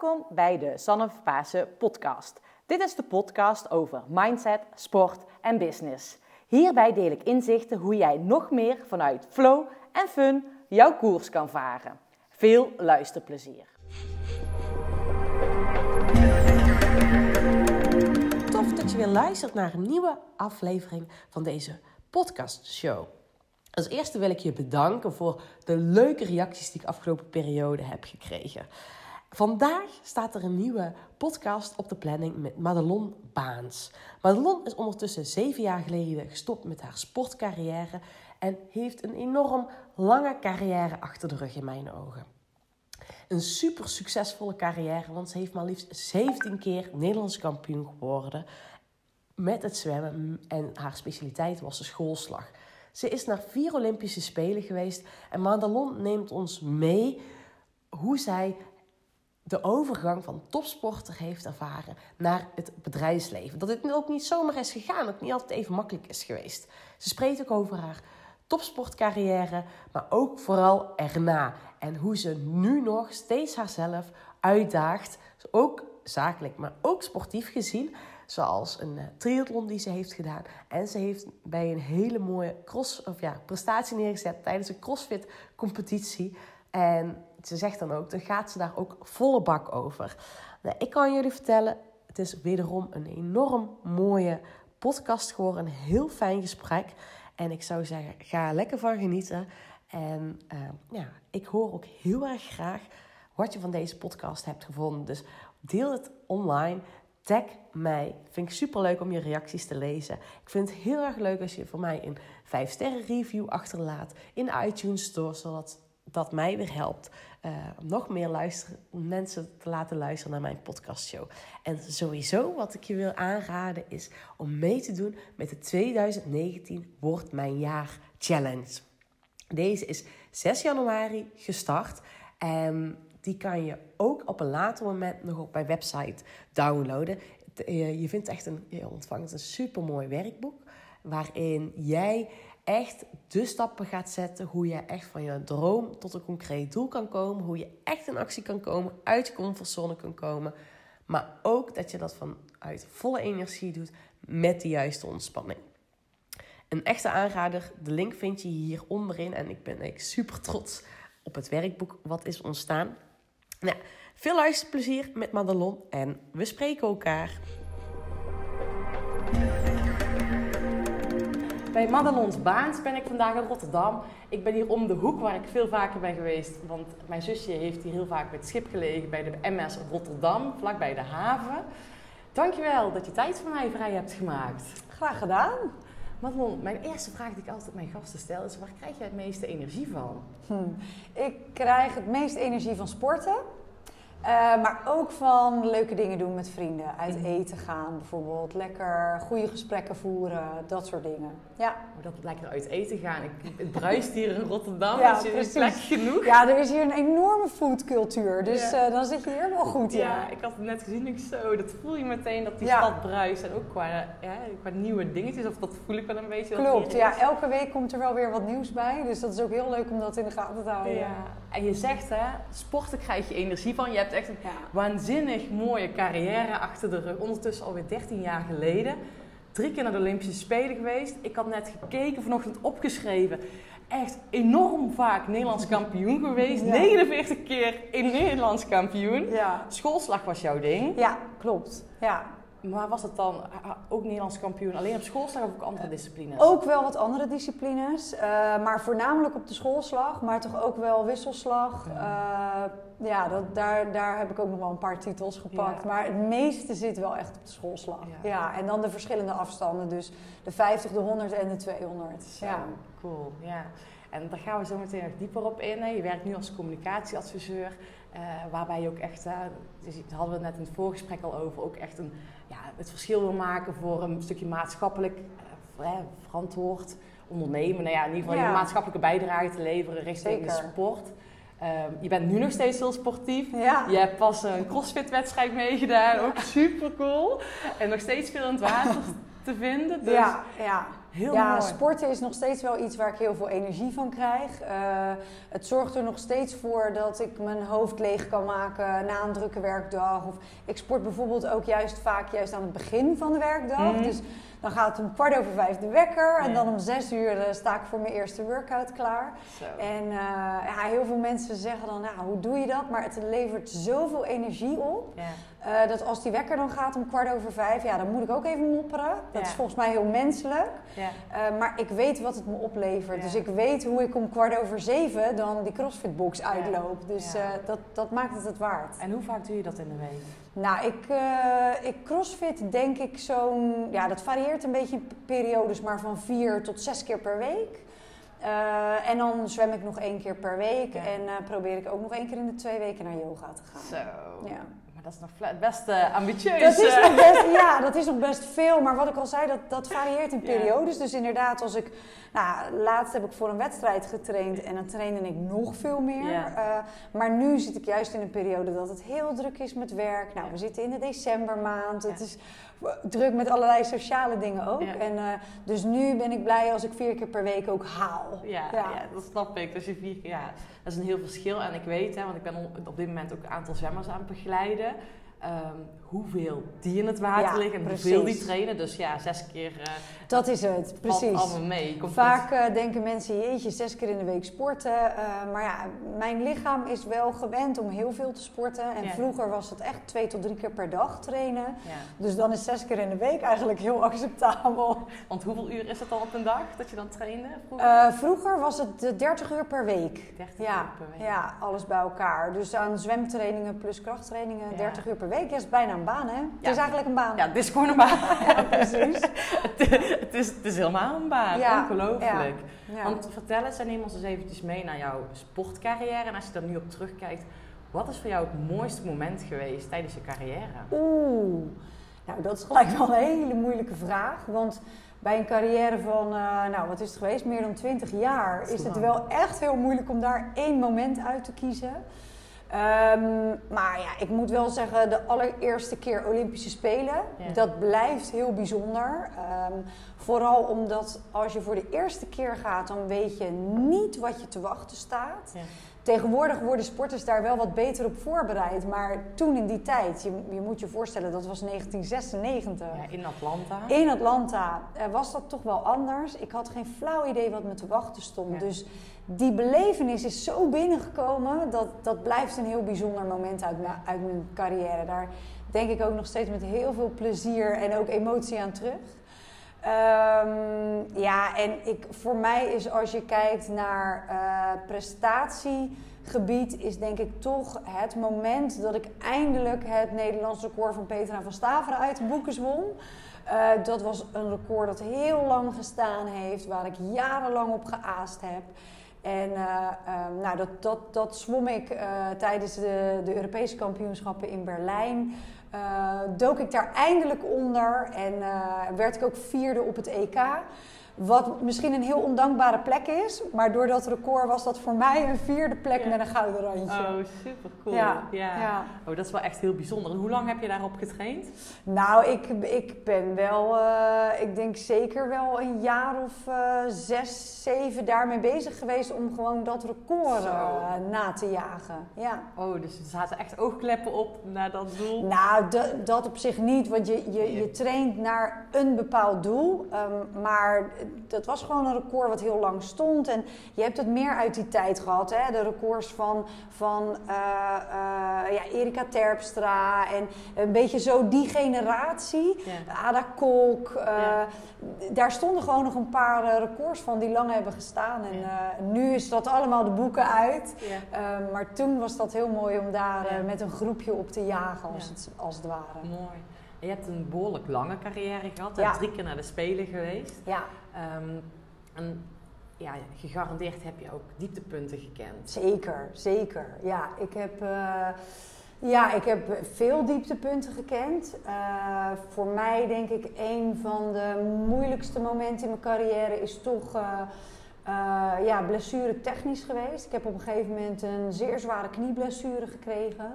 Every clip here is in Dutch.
Welkom bij de Sanne Pasen podcast. Dit is de podcast over mindset, sport en business. Hierbij deel ik inzichten hoe jij nog meer vanuit flow en fun jouw koers kan varen. Veel luisterplezier. Tof dat je weer luistert naar een nieuwe aflevering van deze podcastshow. Als eerste wil ik je bedanken voor de leuke reacties die ik afgelopen periode heb gekregen. Vandaag staat er een nieuwe podcast op de planning met Madelon Baans. Madelon is ondertussen zeven jaar geleden gestopt met haar sportcarrière en heeft een enorm lange carrière achter de rug in mijn ogen. Een super succesvolle carrière, want ze heeft maar liefst 17 keer Nederlands kampioen geworden met het zwemmen en haar specialiteit was de schoolslag. Ze is naar vier Olympische Spelen geweest en Madelon neemt ons mee hoe zij de overgang van topsporter heeft ervaren naar het bedrijfsleven. Dat het ook niet zomaar is gegaan, ook niet altijd even makkelijk is geweest. Ze spreekt ook over haar topsportcarrière, maar ook vooral erna. En hoe ze nu nog steeds haarzelf uitdaagt, ook zakelijk, maar ook sportief gezien. Zoals een uh, triathlon die ze heeft gedaan. En ze heeft bij een hele mooie cross, of ja, prestatie neergezet tijdens een CrossFit competitie. En ze zegt dan ook, dan gaat ze daar ook volle bak over. Nou, ik kan jullie vertellen, het is wederom een enorm mooie podcast geworden. Een heel fijn gesprek. En ik zou zeggen, ga lekker van genieten. En uh, ja, ik hoor ook heel erg graag wat je van deze podcast hebt gevonden. Dus deel het online. Tag mij. Vind ik super leuk om je reacties te lezen. Ik vind het heel erg leuk als je voor mij een 5 sterren review achterlaat in de iTunes Store, zodat dat mij weer helpt uh, om nog meer mensen te laten luisteren naar mijn podcastshow. En sowieso wat ik je wil aanraden is om mee te doen met de 2019 Wordt Mijn Jaar Challenge. Deze is 6 januari gestart en die kan je ook op een later moment nog op mijn website downloaden. Je vindt echt een, je ontvangt een supermooi werkboek waarin jij echt de stappen gaat zetten. Hoe je echt van je droom tot een concreet doel kan komen. Hoe je echt in actie kan komen, uit je comfortzone kan komen. Maar ook dat je dat vanuit volle energie doet met de juiste ontspanning. Een echte aanrader, de link vind je hier onderin. En ik ben echt super trots op het werkboek wat is ontstaan. Nou, veel luisterplezier met Madelon en we spreken elkaar. Bij Madelons Baans ben ik vandaag in Rotterdam. Ik ben hier om de hoek waar ik veel vaker ben geweest. Want mijn zusje heeft hier heel vaak met het schip gelegen bij de MS Rotterdam, vlakbij de haven. Dankjewel dat je tijd voor mij vrij hebt gemaakt. Graag gedaan. Madelon, mijn eerste vraag die ik altijd mijn gasten stel is: waar krijg jij het meeste energie van? Hm. Ik krijg het meeste energie van sporten. Uh, maar ook van leuke dingen doen met vrienden. Uit Mhm. eten gaan bijvoorbeeld. Lekker goede gesprekken voeren. Dat soort dingen. Ja, Oh, dat lekker uit eten gaan. Ik, het bruist hier in Rotterdam. Ja, is er plek genoeg? ja er is hier een enorme foodcultuur. Dus Ja. eh, dan zit je hier wel goed. Ja. Ja, ik had het net gezien. Ik zo, dat voel je meteen dat die Ja. stad bruist. En ook qua, ja, qua nieuwe dingetjes. Of dat voel ik wel een beetje. Klopt, ja. Elke week komt er wel weer wat nieuws bij. Dus dat is ook heel leuk om dat in de gaten te houden. Ja. En je zegt hè, sporten krijg je energie van. Je hebt echt een Ja. waanzinnig mooie carrière achter de rug. Ondertussen alweer 13 jaar geleden. Drie keer naar de Olympische Spelen geweest. Ik had net gekeken, vanochtend opgeschreven. Echt enorm vaak Nederlands kampioen geweest. Ja. 49 keer in Nederlands kampioen. Ja. Schoolslag was jouw ding. ja, klopt. Ja. Maar was het dan ah, ook Nederlands kampioen alleen op schoolslag of ook andere disciplines? Ook wel wat andere disciplines, eh, maar voornamelijk op de schoolslag, maar toch ook wel wisselslag. Eh, ja, dat, daar, daar heb ik ook nog wel een paar titels gepakt. Ja. Maar het meeste zit wel echt op de schoolslag. Ja. Ja. en dan de verschillende afstanden, dus de 50, de 100 en de 200. Zo, Ja. cool. Ja. En daar gaan we zo meteen nog dieper op in. Je werkt nu als communicatieadviseur, eh, waarbij je ook echt, hè, dus daar hadden we het net in het voorgesprek al over, ook echt een, ja, het verschil wil maken voor een stukje maatschappelijk eh, hè, verantwoord ondernemen. Nou ja, in ieder geval Ja. je maatschappelijke bijdrage te leveren richting de sport. Ehm, je bent nu nog steeds heel sportief. Ja. Je hebt pas een crossfit-wedstrijd meegedaan, ook super cool. En nog steeds veel in het water te vinden. Dus ja, ja. Heel ja, mooi. sporten is nog steeds wel iets waar ik heel veel energie van krijg. Eh, het zorgt er nog steeds voor dat ik mijn hoofd leeg kan maken na een drukke werkdag. Of ik sport bijvoorbeeld ook juist vaak juist aan het begin van de werkdag. Mhm. Dus dan gaat om kwart over vijf de wekker. En dan om zes uur eh, sta ik voor mijn eerste workout klaar. Zo. En eh, ja, heel veel mensen zeggen dan, nou, hoe doe je dat? Maar het levert zoveel energie op. Ja. Eh, dat als die wekker dan gaat om kwart over vijf, ja, dan moet ik ook even mopperen. Dat Ja. is volgens mij heel menselijk. Ja. Eh, maar ik weet wat het me oplevert. Ja. Dus ik weet hoe ik om kwart over zeven dan die CrossFit-box uitloop. Dus eh, dat, dat maakt het het waard. En hoe vaak doe je dat in de week? Nou, ik, ik crossfit denk ik zo'n... Ja, dat varieert een beetje in periodes, maar van vier tot zes keer per week. En dan zwem ik nog één keer per week. Ja. En eh, probeer ik ook nog één keer in de twee weken naar yoga te gaan. Zo. Ja. Dat is nog best eh, ambitieus. Dat is eh. nog best, ja, dat is nog best veel. Maar wat ik al zei, dat, dat varieert in Ja. periodes. Dus inderdaad, als ik... Nou, laatst heb ik voor een wedstrijd getraind en dan trainde ik nog veel meer. Ja. Eh, maar nu zit ik juist in een periode dat het heel druk is met werk. Nou, we zitten in de decembermaand. Het is druk met allerlei sociale dingen ook. Ja. En, eh, dus nu ben ik blij als ik vier keer per week ook haal. Ja, ja. dat snap ik. Dus je vier keer, ja, dat is een heel verschil. En ik weet, hè, want ik ben op dit moment ook een aantal zwemmers aan het begeleiden. ehm, hoeveel die in het water Ja, liggen en precies. hoeveel die trainen. Dus ja, zes keer eh Dat is het, precies. allemaal mee. Komt Vaak eh, denken mensen, jeetje, zes keer in de week sporten. Eh, maar ja, mijn lichaam is wel gewend om heel veel te sporten. En Ja. vroeger was het echt twee tot drie keer per dag trainen. Ja. Dus dan is zes keer in de week eigenlijk heel acceptabel. Want hoeveel uur is het al op een dag dat je dan trainde? Vroeger? Vroeger was het eh, 30 uur per week. 30 Ja, uur per week. ja, alles bij elkaar. Dus aan zwemtrainingen plus krachttrainingen, Ja. 30 uur per week. Is bijna baan, hè? Het Ja. is eigenlijk een baan. Ja, het is gewoon een baan. precies. het, het is, het is helemaal een baan. Ja, Ongelooflijk. Want vertel eens en neem ons eens eventjes mee naar jouw sportcarrière. En als je daar nu op terugkijkt, wat is voor jou het mooiste moment geweest tijdens je carrière? Oeh, nou dat is gelijk wel een hele moeilijke vraag. Want bij een carrière van, eh, nou wat is het geweest, meer dan 20 jaar, is is het wel echt heel moeilijk om daar één moment uit te kiezen. Ehm, maar ja, ik moet wel zeggen, de allereerste keer Olympische Spelen, Ja. dat blijft heel bijzonder. Ehm, vooral omdat als je voor de eerste keer gaat, dan weet je niet wat je te wachten staat. Ja. Tegenwoordig worden sporters daar wel wat beter op voorbereid. Maar toen in die tijd, je, je moet je voorstellen, dat was 1996. Ja, in Atlanta. In Atlanta eh, was dat toch wel anders. Ik had geen flauw idee wat me te wachten stond. Dus die belevenis is zo binnengekomen. Dat, dat blijft een heel bijzonder moment uit, mijn- carrière. Daar denk ik ook nog steeds met heel veel plezier en ook emotie aan terug. Ehm, ja, en ik, voor mij is als je kijkt naar eh, prestatiegebied, is denk ik toch het moment dat ik eindelijk het Nederlands record van Petra van Staveren uit de boeken. Eh, dat was een record dat heel lang gestaan heeft, waar ik jarenlang op geaast heb. En eh, ehm, nou, dat, dat, dat zwom ik eh, tijdens de, de Europese kampioenschappen in Berlijn. Eh, dook ik daar eindelijk onder en werd ik ook vierde op het EK. Wat misschien een heel ondankbare plek is, maar door dat record was dat voor mij een vierde plek Ja. met een gouden randje. Oh, super cool. Ja, ja. ja. Oh, dat is wel echt heel bijzonder. En hoe lang heb je daarop getraind? Nou, ik, ik ben wel, eh, ik denk zeker wel een jaar of eh, zes, zeven daarmee bezig geweest om gewoon dat record eh, na te jagen. Ja. Oh, dus er zaten echt oogkleppen op naar dat doel. Nou, dat op zich niet, want je, je, je traint naar een bepaald doel. ehm, maar dat was gewoon een record wat heel lang stond. En je hebt het meer uit die tijd gehad. Hè? De records van, van eh, eh, ja, Erika Terpstra en een beetje zo die generatie. Ja. Ada Kolk. eh, Ja. Daar stonden gewoon nog een paar records van die lang hebben gestaan. En nu is dat allemaal de boeken uit. Maar toen was dat heel mooi om daar met een groepje op te jagen, als, het, als het ware. Mooi. En je hebt een behoorlijk lange carrière gehad. Ja. Drie keer naar de Spelen geweest. Ja, Ehm, en ja, gegarandeerd heb je ook dieptepunten gekend. zeker, zeker. Ja, ik heb, eh, ja, ik heb veel dieptepunten gekend. Eh, voor mij denk ik een van de moeilijkste momenten in mijn carrière is toch... eh, ja, blessure technisch geweest. Ik heb op een gegeven moment een zeer zware knieblessure gekregen.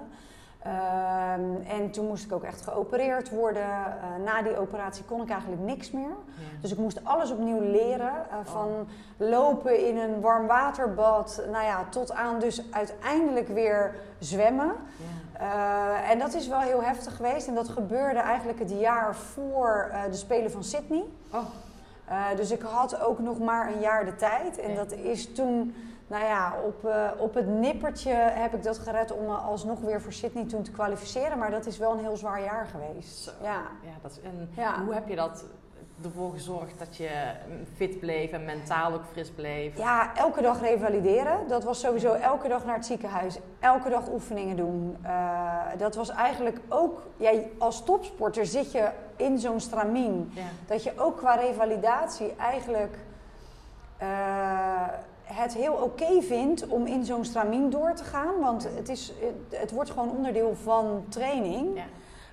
Ehm, en toen moest ik ook echt geopereerd worden. Eh, na die operatie kon ik eigenlijk niks meer. Ja. Dus ik moest alles opnieuw leren. Oh. eh, van lopen in een warm waterbad. Nou ja, tot aan dus uiteindelijk weer zwemmen. Ja. Eh, en dat is wel heel heftig geweest. En dat gebeurde eigenlijk het jaar voor de Spelen van Sydney. Oh. Dus ik had ook nog maar een jaar de tijd. En Ja. dat is toen, nou ja, op, eh, op het nippertje heb ik dat gered om me alsnog weer voor Sydney toen te kwalificeren. Maar dat is wel een heel zwaar jaar geweest. Zo. Ja. Ja, dat is, en Ja. hoe heb je dat ervoor gezorgd dat je fit bleef en mentaal ook fris bleef? ja, elke dag revalideren. Dat was sowieso elke dag naar het ziekenhuis. Elke dag oefeningen doen. Eh, dat was eigenlijk ook, jij als topsporter zit je in zo'n stramien. Ja. Dat je ook qua revalidatie eigenlijk eh, het heel oké vindt om in zo'n stramien door te gaan. Want het, is, het, het wordt gewoon onderdeel van training. Ja.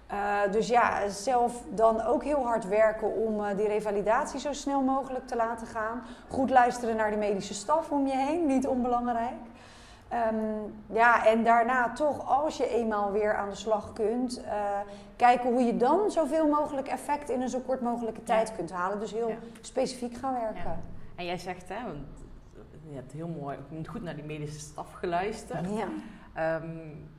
Eh, dus ja, zelf dan ook heel hard werken om eh, die revalidatie zo snel mogelijk te laten gaan. Goed luisteren naar de medische staf om je heen, niet onbelangrijk. Ehm, ja, en daarna toch, als je eenmaal weer aan de slag kunt, eh, kijken hoe je dan zoveel mogelijk effect in een zo kort mogelijke tijd kunt halen. Dus heel Ja. specifiek gaan werken. Ja. En jij zegt, hè, want je hebt heel mooi, goed naar die medische staf geluisterd. Ja. Ehm,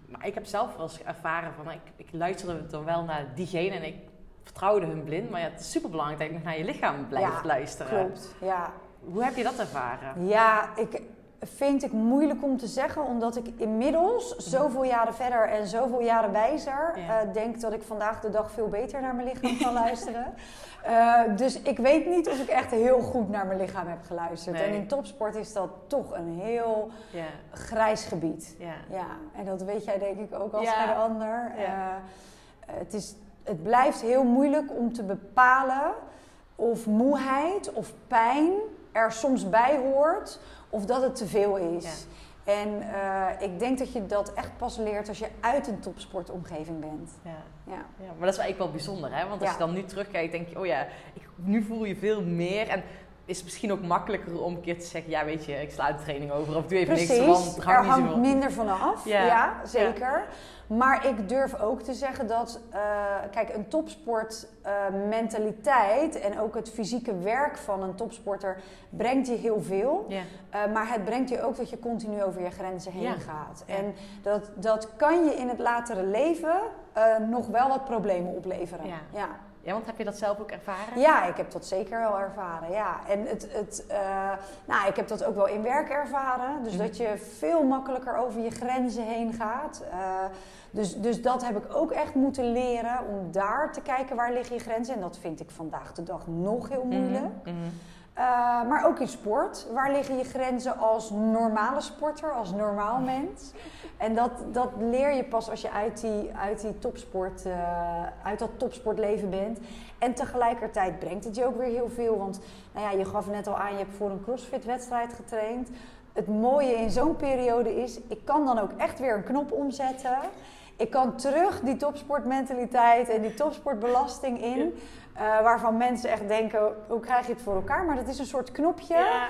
maar ik heb zelf wel eens ervaren van, ik, ik luisterde dan wel naar diegene en ik vertrouwde hun blind. Maar ja, het is superbelangrijk dat je nog naar je lichaam blijft Ja, luisteren. Klopt, ja. Hoe heb je dat ervaren? Ja, ik vind ik moeilijk om te zeggen, omdat ik inmiddels zoveel jaren verder en zoveel jaren wijzer Ja. eh, denk dat ik vandaag de dag veel beter naar mijn lichaam kan luisteren. Eh, dus ik weet niet of ik echt heel goed naar mijn lichaam heb geluisterd. Nee. En in topsport is dat toch een heel Ja, grijs gebied. ja. Ja, en dat weet jij denk ik ook als geen ander. Ja. Eh, het, is, het blijft heel moeilijk om te bepalen of moeheid of pijn er soms bij hoort of dat het te veel is. En eh, ik denk dat je dat echt pas leert als je uit een topsportomgeving bent. Ja. Ja. Ja, maar dat is wel eigenlijk wel bijzonder, hè? Want als je dan nu terugkijkt, denk je, oh ja, ik, nu voel je veel meer. En is het misschien ook makkelijker om een keer te zeggen, ja, weet je, ik sla de training over of doe even niks, want er hangt zoveel. minder vanaf. Ja. Ja, zeker. Maar ik durf ook te zeggen dat, eh, kijk, een topsportmentaliteit en ook het fysieke werk van een topsporter brengt je heel veel. Ja. Eh, maar het brengt je ook dat je continu over je grenzen heen gaat. En dat, dat kan je in het latere leven eh, nog wel wat problemen opleveren. Ja. Ja. want heb je dat zelf ook ervaren? Ja, ik heb dat zeker wel ervaren. Ja. En het, het, eh, nou, ik heb dat ook wel in werk ervaren. Dus Mhm. dat je veel makkelijker over je grenzen heen gaat. Eh, dus, dus dat heb ik ook echt moeten leren om daar te kijken waar liggen je grenzen. En dat vind ik vandaag de dag nog heel moeilijk. Mhm, mhm. Eh, maar ook in sport. Waar liggen je grenzen als normale sporter, als normaal mens? En dat, dat leer je pas als je uit, die, uit, die topsport, eh, uit dat topsportleven bent. En tegelijkertijd brengt het je ook weer heel veel. Want nou ja, je gaf net al aan, je hebt voor een crossfit-wedstrijd getraind. Het mooie in zo'n periode is, ik kan dan ook echt weer een knop omzetten. Ik kan terug die topsportmentaliteit en die topsportbelasting in. Eh, waarvan mensen echt denken, hoe krijg je het voor elkaar? Maar dat is een soort knopje Ja.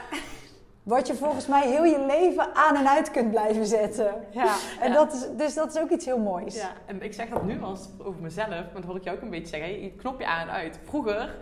wat je volgens mij heel je leven aan en uit kunt blijven zetten. Ja. En Ja. Dat is, dus dat is ook iets heel moois. Ja, en ik zeg dat nu als over mezelf, maar dat hoor ik jou ook een beetje zeggen. Je knopje aan en uit. Vroeger,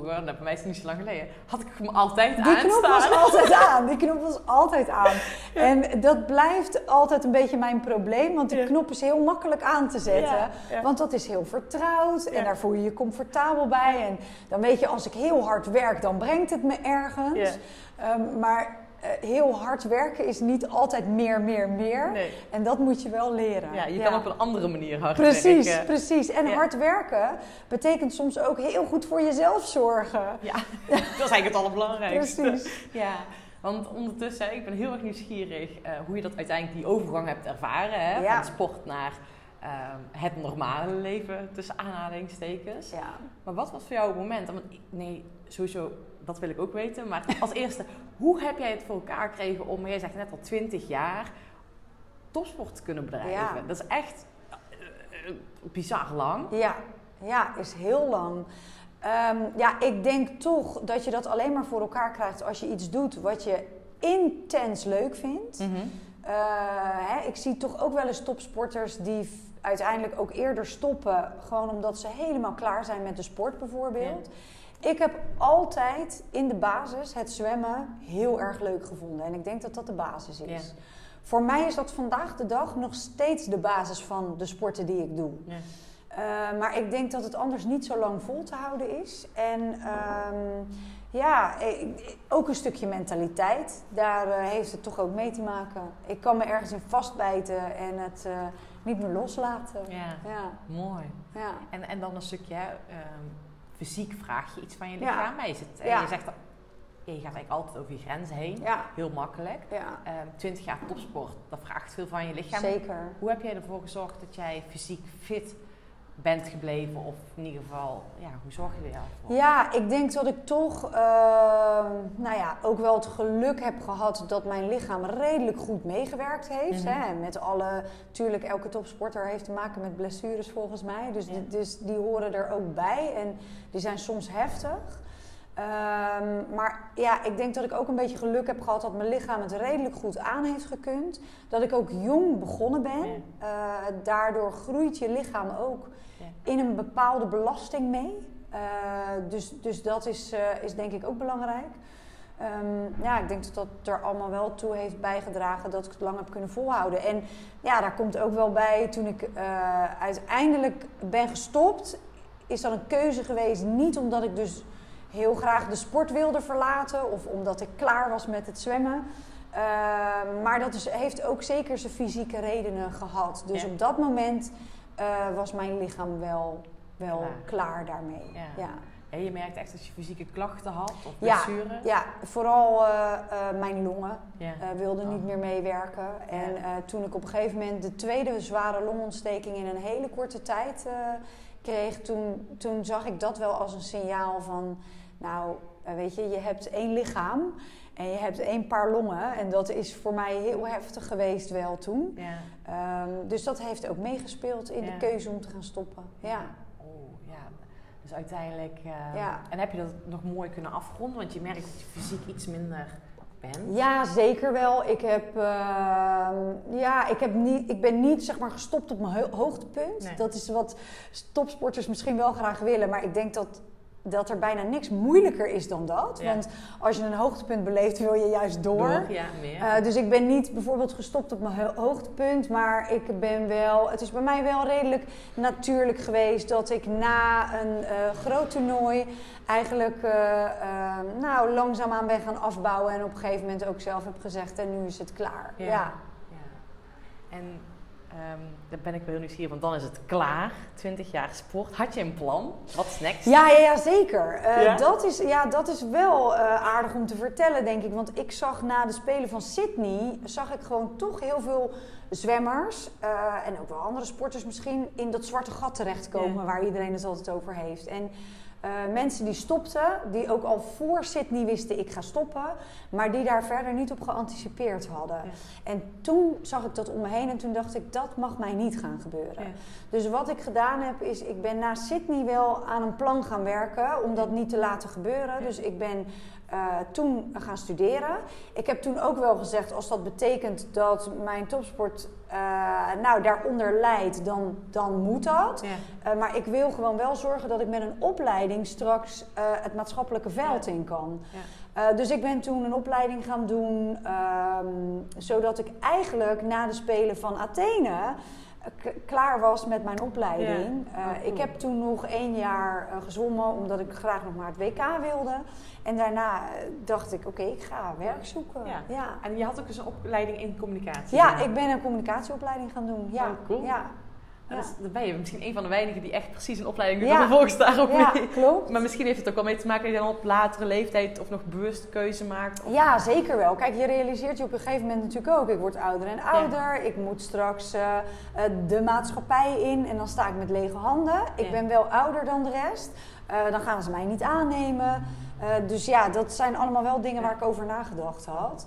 vroeger, nou, bij mij is niet zo lang geleden, had ik hem altijd Die knop was altijd aan. Die knop was altijd aan. En dat blijft altijd een beetje mijn probleem. Want die Ja. knop is heel makkelijk aan te zetten. Ja. Want dat is heel vertrouwd. En daar voel je je comfortabel bij. En dan weet je, als ik heel hard werk, dan brengt het me ergens. Ehm, maar heel hard werken is niet altijd meer, meer, meer. Nee. En dat moet je wel leren. Ja, je kan op een andere manier hard Precies, werken. precies. En Ja. hard werken betekent soms ook heel goed voor jezelf zorgen. Ja, dat is eigenlijk het allerbelangrijkste. Precies. Ja, want ondertussen, ik ben heel erg nieuwsgierig eh, hoe je dat uiteindelijk die overgang hebt ervaren. Hè? Ja. Van sport naar eh, het normale leven, tussen aanhalingstekens. Ja. Maar wat was voor jou het moment? Want, nee, sowieso, dat wil ik ook weten. Maar als eerste, hoe heb jij het voor elkaar gekregen om, jij zegt net al 20 jaar, topsport te kunnen bedrijven? Ja. Dat is echt eh, bizar lang. Ja, ja, is heel lang. Ehm, ja, ik denk toch dat je dat alleen maar voor elkaar krijgt als je iets doet wat je intens leuk vindt. Mhm. Eh, hè, ik zie toch ook wel eens topsporters die uiteindelijk ook eerder stoppen. Gewoon omdat ze helemaal klaar zijn met de sport bijvoorbeeld. Ik heb altijd in de basis het zwemmen heel erg leuk gevonden. En ik denk dat dat de basis is. Ja. Voor mij is dat vandaag de dag nog steeds de basis van de sporten die ik doe. Ja. Uh, maar ik denk dat het anders niet zo lang vol te houden is. En um, ja, ik, ook een stukje mentaliteit. Daar uh, heeft het toch ook mee te maken. Ik kan me ergens in vastbijten en het uh, niet meer loslaten. Ja, ja. mooi. Ja. En, en dan een stukje um, fysiek vraag je iets van je lichaam. Ja. Je, zit, en Ja. je zegt, ja, je gaat eigenlijk altijd over je grenzen heen. Ja. Heel makkelijk. ja, Ehm 20 jaar topsport, dat vraagt veel van je lichaam. zeker. Hoe heb jij ervoor gezorgd dat jij fysiek fit bent gebleven? Of in ieder geval, ja, hoe zorg je er voor? Ja, ik denk dat ik toch uh, nou ja, ook wel het geluk heb gehad dat mijn lichaam redelijk goed meegewerkt heeft. Mhm. hè? Met alle, natuurlijk, elke topsporter heeft te maken met blessures volgens mij. Dus, Ja. dus die horen er ook bij en die zijn soms heftig. Um, maar ja, ik denk dat ik ook een beetje geluk heb gehad dat mijn lichaam het redelijk goed aan heeft gekund. Dat ik ook jong begonnen ben. Ja. Uh, daardoor groeit je lichaam ook. In een bepaalde belasting mee. Uh, dus, dus dat is, uh, is denk ik ook belangrijk. Um, ja, ik denk dat dat er allemaal wel toe heeft bijgedragen dat ik het lang heb kunnen volhouden. En ja, daar komt ook wel bij, toen ik uh, uiteindelijk ben gestopt, is dat een keuze geweest. Niet omdat ik dus heel graag de sport wilde verlaten of omdat ik klaar was met het zwemmen. Uh, maar dat is, heeft ook zeker zijn fysieke redenen gehad. Dus Ja. op dat moment uh, was mijn lichaam wel, wel Klaar. klaar. daarmee. Ja. Ja. En je merkt echt dat je fysieke klachten had of Ja, blessures? ja, vooral uh, uh, mijn longen Ja. wilden Oh. niet meer meewerken. En Ja. toen ik op een gegeven moment de tweede zware longontsteking in een hele korte tijd kreeg, toen, toen zag ik dat wel als een signaal van, nou, weet je, je hebt één lichaam en je hebt één paar longen. En dat is voor mij heel heftig geweest wel toen. Ja. Um, dus dat heeft ook meegespeeld in Ja. de keuze om te gaan stoppen. Ja. Oh, ja. Dus uiteindelijk... eh, Ja. En heb je dat nog mooi kunnen afronden? Want je merkt dat je fysiek iets minder bent. Ja, zeker wel. Ik, heb, uh, ja, ik, heb niet, ik ben niet zeg maar, gestopt op mijn ho hoogtepunt. Nee. Dat is wat topsporters misschien wel graag willen. Maar ik denk dat, dat er bijna niks moeilijker is dan dat. Ja. Want als je een hoogtepunt beleeft, wil je juist door. Door, ja, meer. Uh, dus ik ben niet bijvoorbeeld gestopt op mijn ho hoogtepunt, maar ik ben wel, het is bij mij wel redelijk natuurlijk geweest dat ik na een uh, groot toernooi eigenlijk uh, nou, langzaamaan ben gaan afbouwen en op een gegeven moment ook zelf heb gezegd en nu is het klaar. Ja. ja. ja. En um, daar ben ik wel heel nieuwsgierig, want dan is het klaar. 20 jaar sport. Had je een plan? Wat is next? Ja, ja, ja zeker. Uh, Ja? Dat, is, ja, dat is wel uh, aardig om te vertellen, denk ik. Want ik zag na de Spelen van Sydney, zag ik gewoon toch heel veel zwemmers uh, en ook wel andere sporters misschien in dat zwarte gat terechtkomen Ja. waar iedereen het altijd over heeft. En uh, mensen die stopten, die ook al voor Sydney wisten ik ga stoppen, maar die daar verder niet op geanticipeerd hadden. Ja. En toen zag ik dat om me heen en toen dacht ik dat mag mij niet gaan gebeuren. Ja. Dus wat ik gedaan heb is, ik ben na Sydney wel aan een plan gaan werken om dat niet te laten gebeuren. Dus ik ben uh, toen gaan studeren. Ik heb toen ook wel gezegd, als dat betekent dat mijn topsport nou, daaronder leidt, dan, dan moet dat. Ja. Uh, maar ik wil gewoon wel zorgen dat ik met een opleiding straks uh, het maatschappelijke veld Ja. in kan. Uh, dus ik ben toen een opleiding gaan doen, um, zodat ik eigenlijk na de Spelen van Athene klaar was met mijn opleiding. Ja. Uh, Oh, cool. Ik heb toen nog één jaar uh, gezwommen, omdat ik graag nog maar het WK wilde. En daarna uh, dacht ik, oké, okay, ik ga werk zoeken. Ja. Ja. En je had ook eens een opleiding in communicatie. Ja, ik ben een communicatieopleiding gaan doen. Ja, Oh, cool. ja. Dus, dan ben je misschien een van de weinigen die echt precies een opleiding doet. Ja. En vervolgens daar ook ja mee. klopt. Maar misschien heeft het ook wel mee te maken dat je dan op latere leeftijd of nog bewust keuze maakt. Of... Ja, zeker wel. Kijk, je realiseert je op een gegeven moment natuurlijk ook. Ik word ouder en ouder. Ik moet straks uh, uh, de maatschappij in en dan sta ik met lege handen. Ik ben wel ouder dan de rest. Uh, dan gaan ze mij niet aannemen. Uh, dus ja, dat zijn allemaal wel dingen Ja. waar ik over nagedacht had.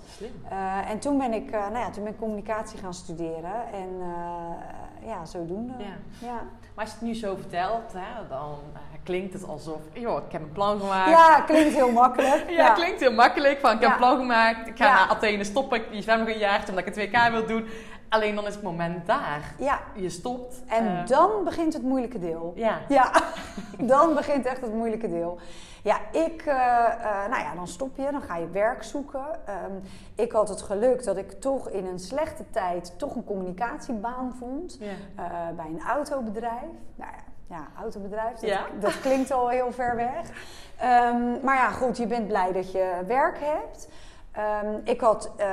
Uh, en toen ben ik, uh, nou ja, toen ben ik communicatie gaan studeren. En ja, zodoende. Ja. Ja. Maar als je het nu zo vertelt, hè, dan klinkt het alsof, joh, ik heb een plan gemaakt. ja, klinkt heel makkelijk. Ja, klinkt heel makkelijk. Van, ik heb Ja. een plan gemaakt. Ik ga Ja. naar Athene stoppen. Ik zwem nog een omdat ik het WK wil doen. Alleen dan is het moment daar. Ja, Je stopt. en eh, dan begint het moeilijke deel. Ja. Ja, dan begint echt het moeilijke deel. Ja, ik, eh, eh, nou ja, dan stop je, dan ga je werk zoeken. Ehm, ik had het geluk dat ik toch in een slechte tijd toch een communicatiebaan vond. Ja. bij een autobedrijf. Nou ja, ja autobedrijf, dat, Ja. dat klinkt al heel ver weg. Ehm, maar ja, goed, je bent blij dat je werk hebt. Ehm, ik had eh,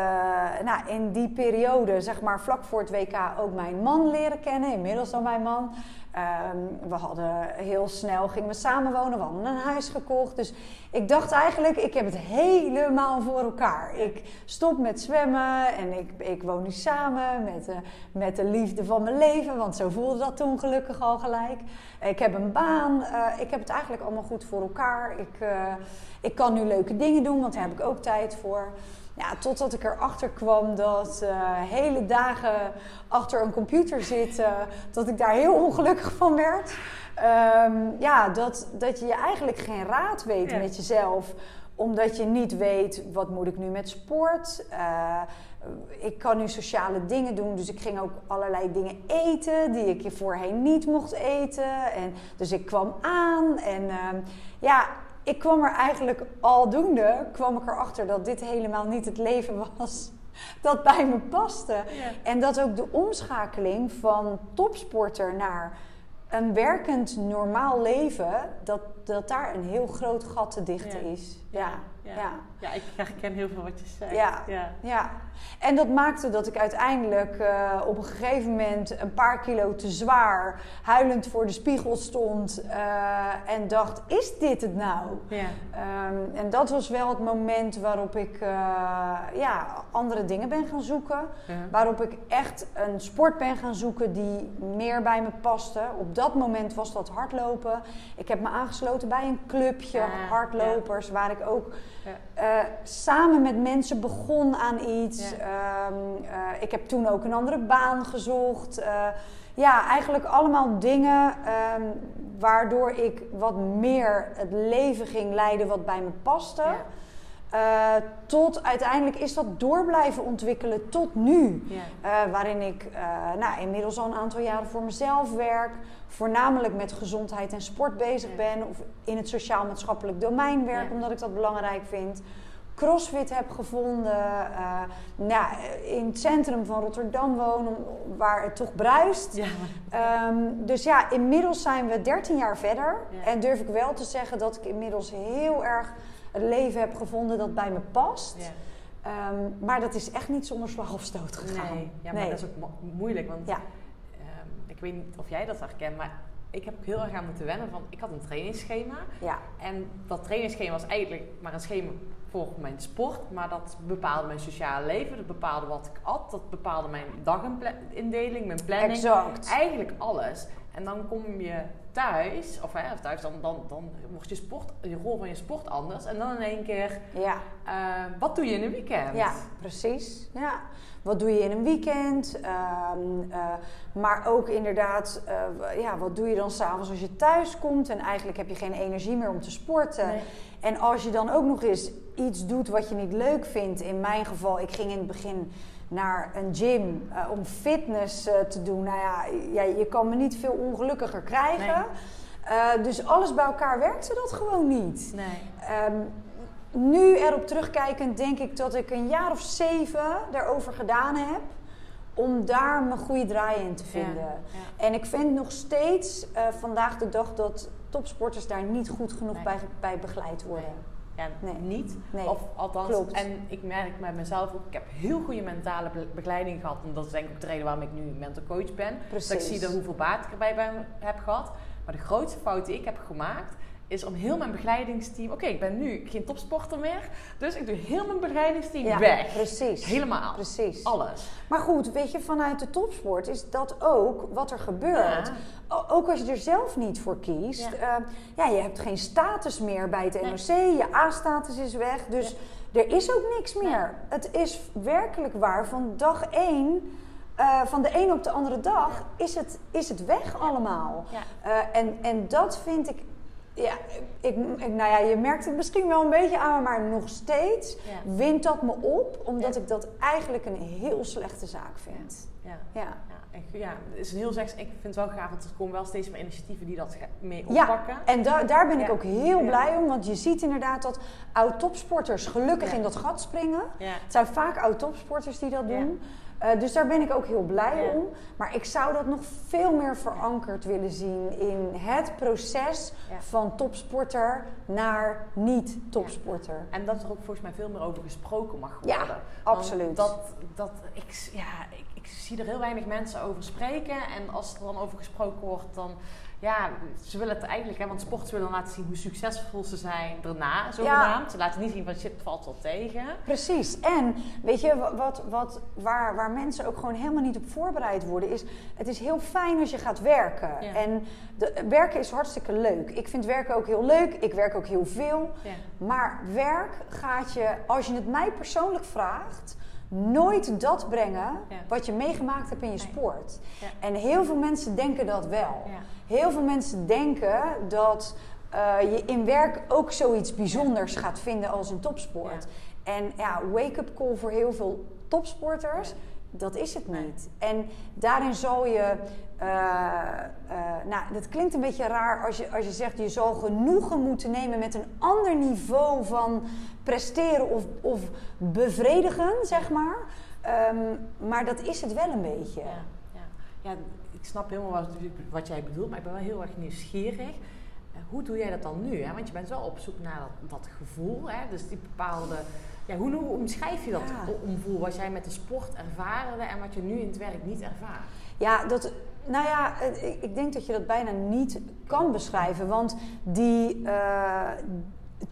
nou, in die periode, zeg maar vlak voor het WK, ook mijn man leren kennen. Inmiddels dan mijn man. Ehm, we hadden heel snel, gingen we samenwonen, we hadden een huis gekocht. Dus ik dacht eigenlijk, ik heb het helemaal voor elkaar. Ik stop met zwemmen en ik, ik woon nu samen met, de met de liefde van mijn leven. Want zo voelde dat toen gelukkig al gelijk. Ik heb een baan, eh, ik heb het eigenlijk allemaal goed voor elkaar. Ik, eh, ik kan nu leuke dingen doen, want daar heb ik ook tijd voor. Ja, totdat ik erachter kwam dat eh, hele dagen achter een computer zitten, dat ik daar heel ongelukkig van werd. Ehm, ja, dat, dat je eigenlijk geen raad weet Ja. met jezelf omdat je niet weet, wat moet ik nu met sport? Eh, ik kan nu sociale dingen doen, dus ik ging ook allerlei dingen eten die ik voorheen niet mocht eten. En, dus ik kwam aan en ehm, ja, ik kwam er eigenlijk aldoende, kwam ik erachter dat dit helemaal niet het leven was dat bij me paste. Ja. En dat ook de omschakeling van topsporter naar een werkend normaal leven, dat, dat daar een heel groot gat te dichten Ja. is. Ja, Ja. ja. Ja, ik herken heel veel wat je zegt. Ja. ja. Ja, en dat maakte dat ik uiteindelijk eh, op een gegeven moment een paar kilo te zwaar, huilend voor de spiegel stond eh, en dacht: is dit het nou? Ja. Ehm, en dat was wel het moment waarop ik eh, ja, andere dingen ben gaan zoeken. Ja. Waarop ik echt een sport ben gaan zoeken die meer bij me paste. Op dat moment was dat hardlopen. Ik heb me aangesloten bij een clubje Ah, hardlopers, waar ik ook Eh, samen met mensen begon aan iets. Ja. Ehm, eh, ik heb toen ook een andere baan gezocht. Eh, ja, eigenlijk allemaal dingen ehm, waardoor ik wat meer het leven ging leiden wat bij me paste. Ja. Eh, tot uiteindelijk is dat door blijven ontwikkelen tot nu. Ja. Eh, waarin ik eh, nou, inmiddels al een aantal jaren voor mezelf werk. Voornamelijk met gezondheid en sport bezig Ja. ben. Of in het sociaal-maatschappelijk domein werk, Ja. omdat ik dat belangrijk vind. Crossfit heb gevonden. nou, in het centrum van Rotterdam wonen, waar het toch bruist. Ehm, dus ja, inmiddels zijn we 13 jaar verder. En durf ik wel te zeggen dat ik inmiddels heel erg het leven heb gevonden dat bij me past. Ja. Ehm, maar dat is echt niet zonder slag of stoot gegaan. Nee, ja, maar Nee. dat is ook mo- moeilijk. Want Ja. ehm, ik weet niet of jij dat herkent, maar ik heb ook heel erg aan moeten wennen. Van, ik had een trainingsschema. Ja, En dat trainingsschema was eigenlijk maar een schema voor mijn sport. Maar dat bepaalde mijn sociale leven. Dat bepaalde wat ik at. Dat bepaalde mijn dagindeling, mijn planning. exact. Eigenlijk alles. En dan kom je thuis, of, hè, of thuis, dan, dan, dan wordt je, sport, je rol van je sport anders. En dan in één keer, Ja, eh, wat doe je in een weekend? ja, precies. Ja. Wat doe je in een weekend? Ehm, eh, maar ook inderdaad, eh, ja, wat doe je dan s'avonds als je thuis komt en eigenlijk heb je geen energie meer om te sporten. Nee. En als je dan ook nog eens iets doet wat je niet leuk vindt, in mijn geval, ik ging in het begin naar een gym eh, om fitness eh, te doen. Nou ja, ja, je kan me niet veel ongelukkiger krijgen. Eh, dus alles bij elkaar werkte dat gewoon niet. Nee. Ehm, nu erop terugkijkend denk ik dat ik een jaar of zeven daarover gedaan heb. Om daar mijn goede draai in te vinden. Ja. En ik vind nog steeds vandaag de dag dat topsporters daar niet goed genoeg Nee. bij, bij begeleid worden. Ja, Nee. niet. Nee, Of althans, klopt. en ik merk bij mezelf ook, ik heb heel goede mentale be- begeleiding gehad. En dat is denk ik ook de reden waarom ik nu mental coach ben. Precies. Dat ik zie dan hoeveel baat ik erbij ben, heb gehad. Maar de grootste fout die ik heb gemaakt, is om heel mijn begeleidingsteam... Oké, ik ben nu geen topsporter meer, dus ik doe heel mijn begeleidingsteam Ja, weg. precies. Helemaal. Precies. Alles. Maar goed, weet je, vanuit de topsport is dat ook wat er gebeurt. Ja. Ook als je er zelf niet voor kiest. Ja. Ja, ja je hebt geen status meer bij het Nee. NOC. Je A-status is weg. Dus er is ook niks meer. Het is werkelijk waar. Van dag één, eh, van de een op de andere dag, is, het, is het weg allemaal. Eh, en, en dat vind ik... Ja, ik, ik, nou ja, je merkt het misschien wel een beetje aan me, maar nog steeds Ja. wint dat me op, omdat Ja. ik dat eigenlijk een heel slechte zaak vind. Ja. Ja. Ja, ik, ja, het is een heel seks. Ik vind het wel gaaf, want er komen wel steeds meer initiatieven die dat mee Ja, oppakken. en da- daar ben ik Ja. ook heel Ja. blij om. Want je ziet inderdaad dat oud-topsporters gelukkig Ja. in dat gat springen. Ja. Het zijn vaak oud-topsporters die dat Ja. doen. Eh, dus daar ben ik ook heel blij Ja. om. Maar ik zou dat nog veel meer verankerd willen zien in het proces Ja. van topsporter naar niet-topsporter. En dat er ook volgens mij veel meer over gesproken mag Ja, worden. absoluut. Want Dat, dat, ik, ja, ik, ik zie er heel weinig mensen over spreken. En als er dan over gesproken wordt, dan... Ja, ze willen het eigenlijk, hè, want sport willen laten zien hoe succesvol ze zijn daarna, zogenaamd. Ze laten niet zien van shit, valt wel tegen. Precies. En weet je, wa- wat, wat, waar, waar mensen ook gewoon helemaal niet op voorbereid worden, is het is heel fijn als je gaat werken. Ja. En de, werken is hartstikke leuk. Ik vind werken ook heel leuk. Ik werk ook heel veel. Ja. Maar werk gaat je, als je het mij persoonlijk vraagt, nooit dat brengen Ja. wat je meegemaakt hebt in je sport. Ja. En heel veel mensen denken dat wel. Ja. Heel veel mensen denken dat eh, je in werk ook zoiets bijzonders gaat vinden als een topsport. En ja, wake-up call voor heel veel topsporters, dat is het niet. En daarin zal je, eh, eh, nou, dat klinkt een beetje raar als je, als je zegt je zal genoegen moeten nemen met een ander niveau van presteren of, of bevredigen, zeg maar. Ehm, maar dat is het wel een beetje. Ja, ja. Ik snap helemaal wat, wat jij bedoelt, maar ik ben wel heel erg nieuwsgierig. Eh, Hoe doe jij dat dan nu? Hè? Want je bent wel op zoek naar dat, dat gevoel, hè? dus die bepaalde... Ja, hoe, hoe omschrijf je dat Ja. omvoel wat jij met de sport ervaarde en wat je nu in het werk niet ervaart? Ja, dat, nou ja, ik, denk dat je dat bijna niet kan beschrijven. Want die eh,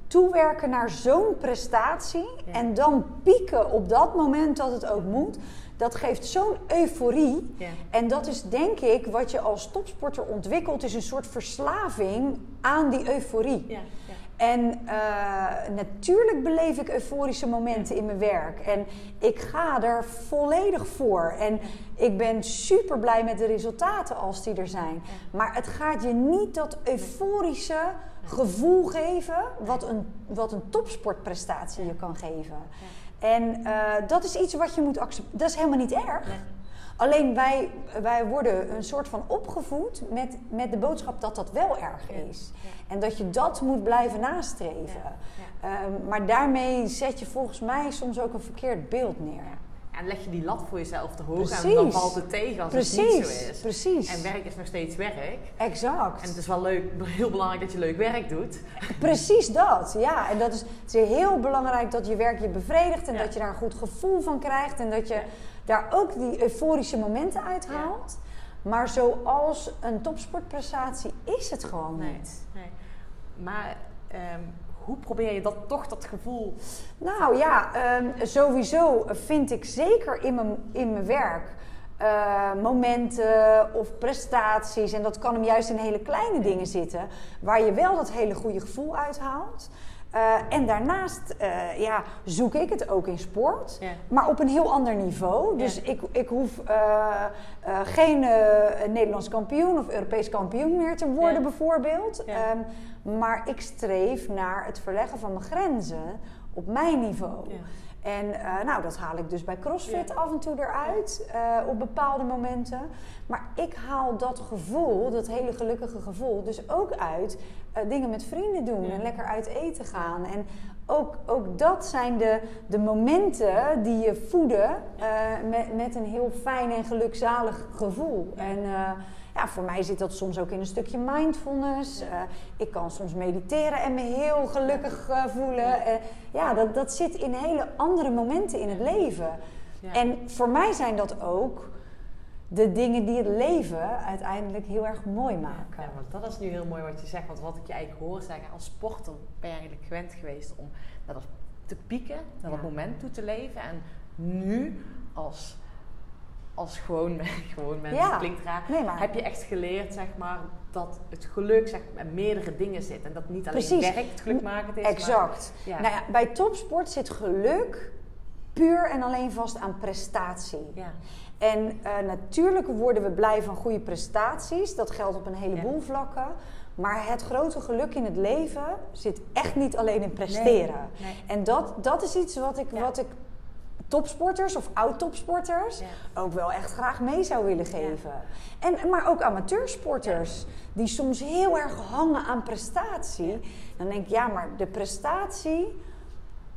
toewerken naar zo'n prestatie Ja. en dan pieken op dat moment dat het ook moet, dat geeft zo'n euforie. En dat is denk ik wat je als topsporter ontwikkelt, is een soort verslaving aan die euforie. En eh, natuurlijk beleef ik euforische momenten in mijn werk. En ik ga er volledig voor. En ik ben super blij met de resultaten als die er zijn. Maar het gaat je niet dat euforische gevoel geven wat een, wat een topsportprestatie je kan geven. En eh, dat is iets wat je moet accepteren. Dat is helemaal niet erg. Nee. Alleen wij, wij worden een soort van opgevoed met, met de boodschap dat dat wel erg is. Ja. En dat je dat moet blijven nastreven. Ehm, maar daarmee zet je volgens mij soms ook een verkeerd beeld neer. En leg je die lat voor jezelf te hoog en dan valt het tegen als het niet zo is. precies. En werk is nog steeds werk. Exact. En het is wel leuk, heel belangrijk dat je leuk werk doet. Precies dat, ja. En dat is, het is heel belangrijk dat je werk je bevredigt en Ja. dat je daar een goed gevoel van krijgt en dat je daar ook die euforische momenten uithaalt. Maar zoals een topsportprestatie is het gewoon Nee, niet. nee. Maar ehm, hoe probeer je dat toch, dat gevoel... Nou ja, ehm, sowieso vind ik zeker in mijn, in mijn werk eh, momenten of prestaties, en dat kan hem juist in hele kleine dingen zitten, waar je wel dat hele goede gevoel uithaalt. Eh, en daarnaast eh, ja, zoek ik het ook in sport, maar op een heel ander niveau. Dus ik, ik hoef geen Nederlands kampioen of Europees kampioen meer te worden, bijvoorbeeld. Ja. Maar ik streef naar het verleggen van mijn grenzen op mijn niveau. Ja. En eh, nou, dat haal ik dus bij CrossFit Ja. af en toe eruit, eh, op bepaalde momenten. Maar ik haal dat gevoel, dat hele gelukkige gevoel, dus ook uit eh, dingen met vrienden doen Ja. en lekker uit eten gaan. En ook, ook dat zijn de, de momenten die je voeden met, met een heel fijn en gelukzalig gevoel. En ja, voor mij zit dat soms ook in een stukje mindfulness. Eh, ik kan soms mediteren en me heel gelukkig eh, voelen. Eh, ja, dat, dat zit in hele andere momenten in het leven. Ja. En voor mij zijn dat ook de dingen die het leven uiteindelijk heel erg mooi maken. Ja, want dat is nu heel mooi wat je zegt. Want wat ik je eigenlijk hoor zeggen, als sporter ben je eigenlijk gewend geweest om naar dat te pieken, naar dat moment toe te leven. En nu als, als gewoon, gewoon mens, Ja. klinkt raar, Nee, maar- heb je echt geleerd zeg maar, dat het geluk zeg, in meerdere dingen zit. En dat niet alleen Precies. werk het geluk maken is. Exact. Maar, ja. Nou ja, bij topsport zit geluk puur en alleen vast aan prestatie. ja. En eh, natuurlijk worden we blij van goede prestaties. Dat geldt op een heleboel vlakken. Maar het grote geluk in het leven zit echt niet alleen in presteren. Nee, nee. En dat, dat is iets wat ik, wat ik topsporters of oud-topsporters Ja. ook wel echt graag mee zou willen geven. En, maar ook amateursporters die soms heel erg hangen aan prestatie. Dan denk ik, ja, maar de prestatie...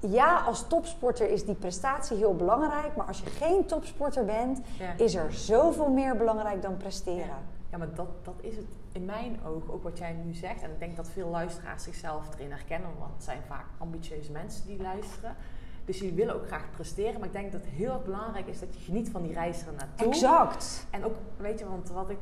Ja, als topsporter is die prestatie heel belangrijk. Maar als je geen topsporter bent, is er zoveel meer belangrijk dan presteren. Ja, ja maar dat, dat is het in mijn oog, ook wat jij nu zegt. En ik denk dat veel luisteraars zichzelf erin herkennen, want het zijn vaak ambitieuze mensen die luisteren. Dus die willen ook graag presteren. Maar ik denk dat het heel erg belangrijk is dat je geniet van die reis er naartoe. Exact. En ook, weet je, want wat ik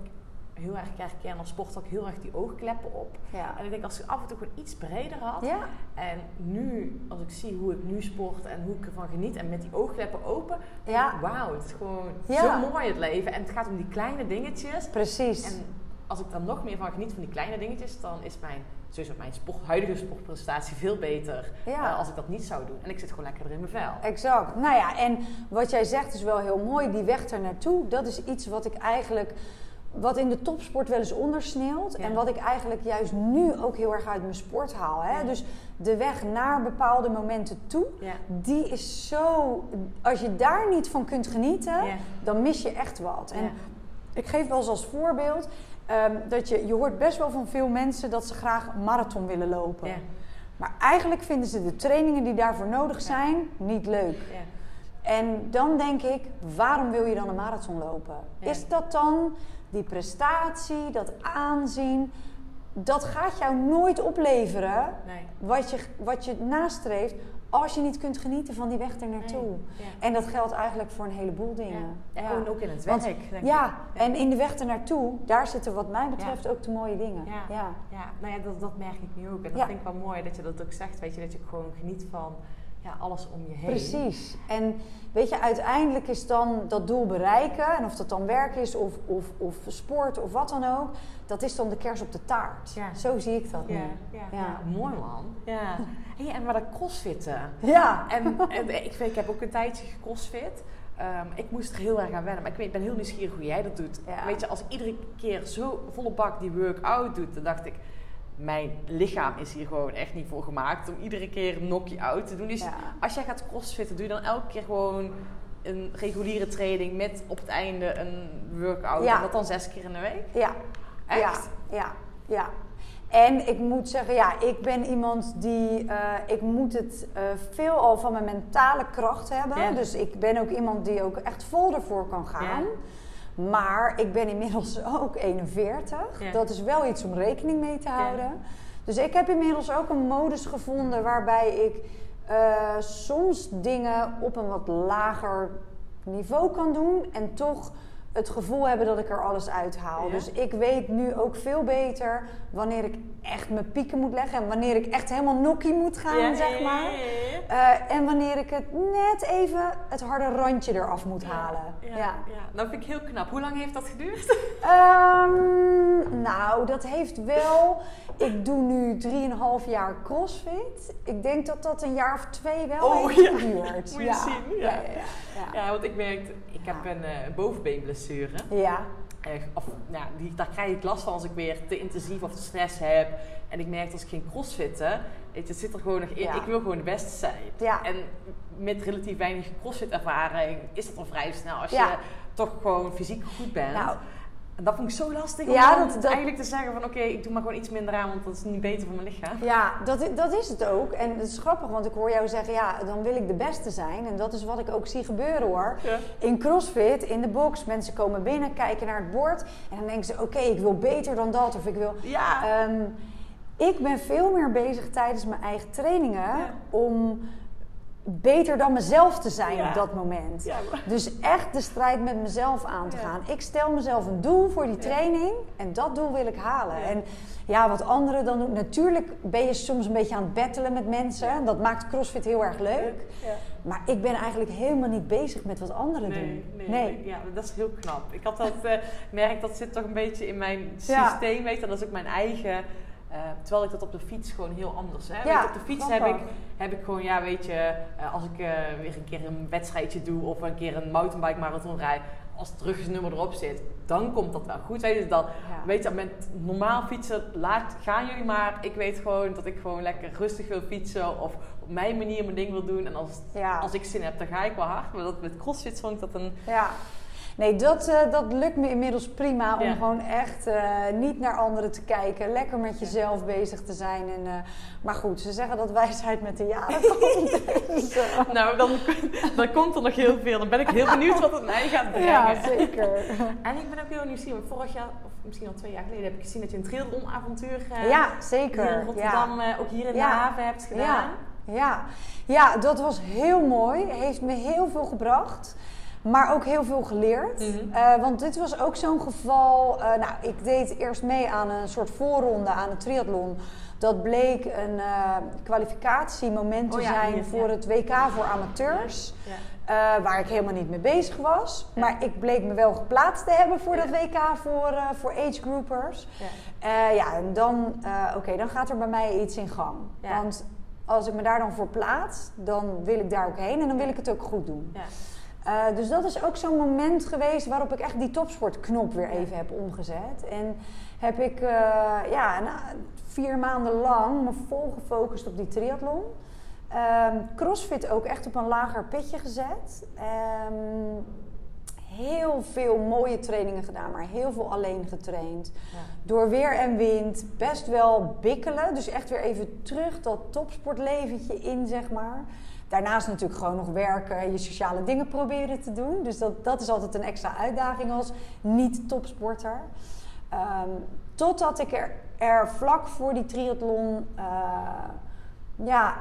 heel erg herken als sport ook heel erg die oogkleppen op. Ja. En ik denk als ik af en toe gewoon iets breder had. Ja. En nu, als ik zie hoe ik nu sport en hoe ik ervan geniet en met die oogkleppen open, Ja. wauw, het is gewoon Ja. zo mooi het leven. En het gaat om die kleine dingetjes. Precies. En als ik dan nog meer van geniet van die kleine dingetjes, dan is mijn, sowieso mijn sport, huidige sportprestatie veel beter Ja. eh, als ik dat niet zou doen. En ik zit gewoon lekkerder in mijn vel. Exact. Nou ja, en wat jij zegt is wel heel mooi. Die weg er naartoe, dat is iets wat ik eigenlijk... Wat in de topsport wel eens ondersneeuwt. Ja. En wat ik eigenlijk juist nu ook heel erg uit mijn sport haal. Hè? Ja. Dus de weg naar bepaalde momenten toe. Ja. Die is zo... Als je daar niet van kunt genieten, dan mis je echt wat. En ik geef wel eens als voorbeeld... ehm, dat je, je hoort best wel van veel mensen dat ze graag een marathon willen lopen. Ja. Maar eigenlijk vinden ze de trainingen die daarvoor nodig zijn niet leuk. Ja. En dan denk ik, waarom wil je dan een marathon lopen? Is dat dan die prestatie, dat aanzien? Dat gaat jou nooit opleveren Nee. wat je, wat je nastreeft als je niet kunt genieten van die weg er naartoe. Nee. Ja. En dat geldt eigenlijk voor een heleboel dingen. Ja. En gewoon ook in het Want- werk, denk Ja, ik. en in de weg er naartoe, daar zitten wat mij betreft Ja. ook de mooie dingen. Ja. Ja. Ja, nou ja, dat, dat merk ik nu ook. En dat Ja. vind ik wel mooi dat je dat ook zegt. Weet je, dat je gewoon geniet van ja, alles om je heen. Precies. En weet je, uiteindelijk is dan dat doel bereiken, en of dat dan werk is of, of, of sport of wat dan ook, dat is dan de kers op de taart. Ja. Zo zie ik dat Ja, nu. ja, Ja. ja. mooi man. Ja. Hey, en maar dat crossfitten. Ja. En, en ik, vind, ik heb ook een tijdje gecrossfit. Ehm, ik moest er heel erg aan wennen. Maar ik weet, ben heel nieuwsgierig hoe jij dat doet. Ja. Weet je, als ik iedere keer zo volle bak die workout doet, dan dacht ik... Mijn lichaam is hier gewoon echt niet voor gemaakt om iedere keer een knock-out te doen. Dus Ja. als jij gaat crossfitten, doe je dan elke keer gewoon een reguliere training met op het einde een workout. Ja. En dat dan zes keer in de week? Ja. Echt? Ja, ja, ja. En ik moet zeggen, ja, ik ben iemand die, eh, ik moet het eh, veel al van mijn mentale kracht hebben. Ja. Dus ik ben ook iemand die ook echt vol ervoor kan gaan. Maar ik ben inmiddels ook 41. Ja. Dat is wel iets om rekening mee te Ja. houden. Dus ik heb inmiddels ook een modus gevonden waarbij ik eh, soms dingen op een wat lager niveau kan doen. En toch het gevoel hebben dat ik er alles uithaal. Ja. Dus ik weet nu ook veel beter wanneer ik echt mijn pieken moet leggen. En wanneer ik echt helemaal nokkie moet gaan, zeg maar. Eh, en wanneer ik het net even het harde randje eraf moet halen. Ja, Ja. ja. Nou vind ik heel knap. Hoe lang heeft dat geduurd? Ehm, nou, dat heeft wel. Ik doe nu 3,5 jaar crossfit. Ik denk dat dat een jaar of twee wel Oh, heeft ja. geduurd. Moet je zien, ja. Ja, want ik merkte, ik heb een eh, bovenbeenblessure. ja. Of, nou, die, daar krijg ik last van als ik weer te intensief of te stress heb. En ik merk als ik geen crossfitten, weet je, het zit er gewoon nog in. Ja. Ik wil gewoon de beste zijn. Ja. En met relatief weinig crossfit ervaring is dat al vrij snel als Ja. je toch gewoon fysiek goed bent. Nou. En dat vond ik zo lastig Ja, om dan dat- dat- eigenlijk te zeggen van oké, ik doe maar gewoon iets minder aan, want dat is niet beter voor mijn lichaam. Ja, dat, dat is het ook. En het is grappig, want ik hoor jou zeggen, ja, dan wil ik de beste zijn. En dat is wat ik ook zie gebeuren hoor. Ja. In CrossFit, in de box, mensen komen binnen, kijken naar het bord. En dan denken ze, oké, ik wil beter dan dat. Of ik wil... Ja. Ehm, ik ben veel meer bezig tijdens mijn eigen trainingen Ja. om beter dan mezelf te zijn Ja. op dat moment. Ja, maar- Dus echt de strijd met mezelf aan te Ja. gaan. Ik stel mezelf een doel voor die training en dat doel wil ik halen. En ja, wat anderen dan doen. Natuurlijk ben je soms een beetje aan het battelen met mensen. Dat maakt CrossFit heel erg leuk. Ja. Maar ik ben eigenlijk helemaal niet bezig met wat anderen Nee, doen. nee, nee. Ja, dat is heel knap. Ik had dat eh merk, dat zit toch een beetje in mijn systeem, weet je. En dat is ook mijn eigen... eh, terwijl ik dat op de fiets gewoon heel anders heb. Ja, op de fiets heb ik, heb ik gewoon, ja weet je, eh, als ik eh, weer een keer een wedstrijdje doe of een keer een mountainbike marathon rijd, als het ruggensnummer erop zit, dan komt dat wel goed. Weet je, dan, Ja. weet je, met normaal fietsen, laat, gaan jullie maar. Ik weet gewoon dat ik gewoon lekker rustig wil fietsen of op mijn manier mijn ding wil doen. En als, Ja. als ik zin heb, dan ga ik wel hard. Maar dat, met crossfit vond ik dat een... Ja. Nee, dat, eh, dat lukt me inmiddels prima om Ja. gewoon echt eh, niet naar anderen te kijken. Lekker met jezelf bezig te zijn. En, eh, maar goed, ze zeggen dat wijsheid met de jaren komt. Dus, Nou, dan, dan komt er nog heel veel. Dan ben ik heel benieuwd wat het mij gaat brengen. ja, zeker. En ik ben ook heel nieuwsgierig. want Vorig jaar, of misschien al twee jaar geleden, heb ik gezien dat je een triathlon-avontuur eh, Ja, hier zeker. in Rotterdam, Ja. ook hier in de haven hebt gedaan. Ja, ja. ja, dat was heel mooi. Heeft me heel veel gebracht. Maar ook heel veel geleerd. Mhm. Eh, want dit was ook zo'n geval. eh, nou, ik deed eerst mee aan een soort voorronde aan het triathlon. Dat bleek een eh, kwalificatiemoment te Oh ja, zijn voor ja. het WK voor amateurs. Ja. Waar ik helemaal niet mee bezig was. Maar ik bleek me wel geplaatst te hebben voor dat WK voor, eh voor age groupers. Ja. Ja, en dan, oké, dan gaat er bij mij iets in gang. Want als ik me daar dan voor plaats, dan wil ik daar ook heen en dan wil ik het ook goed doen. Eh, dus dat is ook zo'n moment geweest waarop ik echt die topsportknop weer even heb omgezet. En heb ik eh, ja, vier maanden lang me vol gefocust op die triathlon. Ehm, crossfit ook echt op een lager pitje gezet. Ehm, heel veel mooie trainingen gedaan, maar heel veel alleen getraind. Ja. Door weer en wind, best wel bikkelen. Dus echt weer even terug dat topsportleventje in, zeg maar. Daarnaast natuurlijk gewoon nog werken, je sociale dingen proberen te doen. Dus dat, dat is altijd een extra uitdaging als niet-topsporter. Ehm, totdat ik er, er vlak voor die triathlon eh, ja,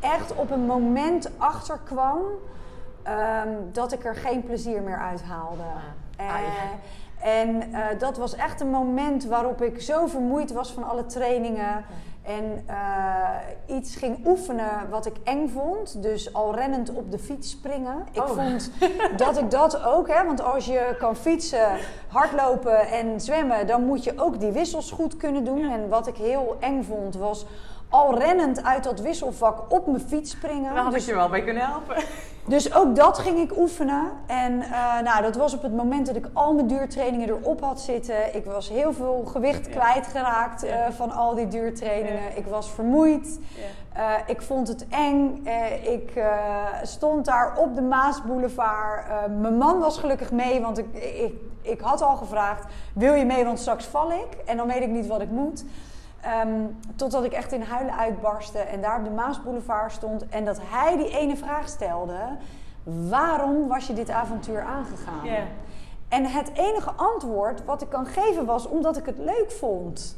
echt op een moment achter kwam ehm, dat ik er geen plezier meer uit haalde. Ah, Eh, en eh, dat was echt een moment waarop ik zo vermoeid was van alle trainingen. En eh, iets ging oefenen wat ik eng vond. Dus al rennend op de fiets springen. Ik Oh. vond dat ik dat ook, hè, want als je kan fietsen, hardlopen en zwemmen, dan moet je ook die wissels goed kunnen doen. En wat ik heel eng vond was al rennend uit dat wisselvak op mijn fiets springen. Daar had ik Dus- je wel bij kunnen helpen. Dus ook dat ging ik oefenen. En eh, nou, dat was op het moment dat ik al mijn duurtrainingen erop had zitten. Ik was heel veel gewicht kwijtgeraakt Ja. van al die duurtrainingen. Ik was vermoeid. Eh, ik vond het eng. Ik stond daar op de Maasboulevard. Mijn man was gelukkig mee, want ik, ik, ik had al gevraagd: wil je mee? Want straks val ik. En dan weet ik niet wat ik moet. Ehm, totdat ik echt in huilen uitbarstte en daar op de Maasboulevard stond. En dat hij die ene vraag stelde: waarom was je dit avontuur aangegaan? En het enige antwoord wat ik kan geven was omdat ik het leuk vond.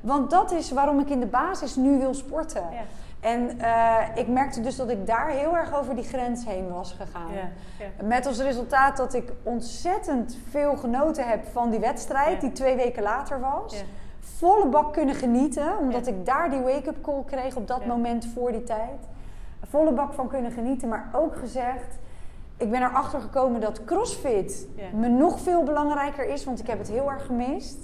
Want dat is waarom ik in de basis nu wil sporten. En eh, ik merkte dus dat ik daar heel erg over die grens heen was gegaan. Met als resultaat dat ik ontzettend veel genoten heb van die wedstrijd, die twee weken later was. Volle bak kunnen genieten, omdat Ja. ik daar die wake-up call kreeg op dat Ja. moment voor die tijd. Volle bak van kunnen genieten, maar ook gezegd, ik ben erachter gekomen dat CrossFit me nog veel belangrijker is, want ik heb het heel erg gemist.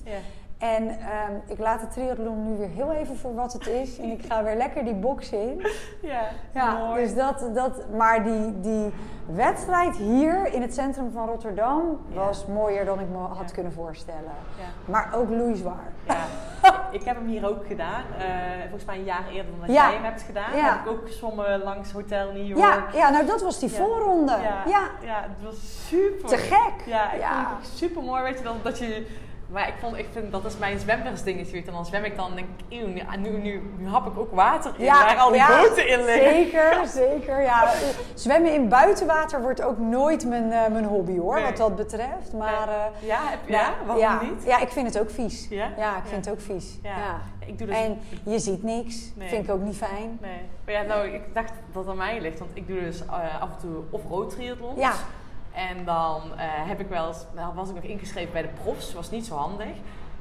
En ehm, ik laat de triathlon nu weer heel even voor wat het is. En ik ga weer lekker die box in. Ja. Ja, Mooi. dus dat, dat, maar die, die wedstrijd hier in het centrum van Rotterdam Ja. was mooier dan ik me had Ja. kunnen voorstellen. Ja. Maar ook loeizwaar. Ja. ik heb hem hier ook gedaan. eh, volgens mij een jaar eerder dan dat jij hem hebt gedaan. Ja. Heb ik ook gezwommen langs Hotel New York. Ja, ja, nou dat was die voorronde. Ja, Ja, het was super. te gek. Ja, ik vond het super mooi. Weet je dan dat je. Maar ik, vond, ik vind dat is mijn zwemwersdingetje. En dan zwem ik dan en denk ik, eeuw, nu, nu, nu, nu hap ik ook water in. waar al die ja, boten in liggen. Zeker, zeker. Ja, zwemmen in buitenwater wordt ook nooit mijn, eh, mijn hobby hoor, Nee. wat dat betreft. Maar eh, Ja, heb, ja, waarom ja, niet? Ja, ik vind het ook vies. Ja? Ja, ik Ja. vind het ook vies. Ja. Ja. Ik doe dus. En je ziet niks. Nee. Vind ik ook niet fijn. Nee. Maar ja, nou, ik dacht dat het aan mij ligt. Want ik doe dus eh, af en toe off-road triathlons. Ja. En dan eh, heb ik wel eens, nou, was ik nog ingeschreven bij de profs. was niet zo handig.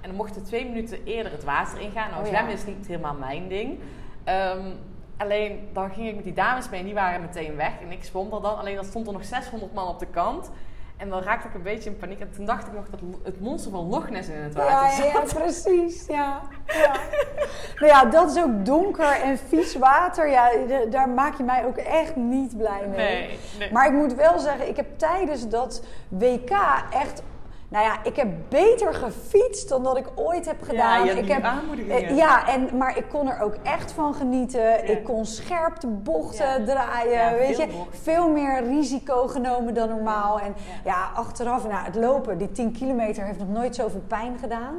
En dan mochten twee minuten eerder het water ingaan. Nou, Oh zwemmen is niet helemaal mijn ding. Ehm, alleen dan ging ik met die dames mee en die waren meteen weg. En ik zwom er dan. Alleen dan stond er nog 600 man op de kant. En dan raakte ik een beetje in paniek. En toen dacht ik nog dat het monster van Loch Ness in het water Ja, zat. ja, precies. Ja. Ja. nou ja, dat is ook donker en vies water. Ja, daar maak je mij ook echt niet blij mee. Nee, nee. Maar ik moet wel zeggen, ik heb tijdens dat WK echt. Nou ja, ik heb beter gefietst dan dat ik ooit heb gedaan. je hebt ik heb, aanmoedigingen. eh, ja, en, maar ik kon er ook echt van genieten. Ik kon scherp de bochten Ja. draaien. Ja, weet veel je, veel meer risico genomen dan normaal. En Ja. ja, achteraf, nou, het lopen, die 10 kilometer heeft nog nooit zoveel pijn gedaan.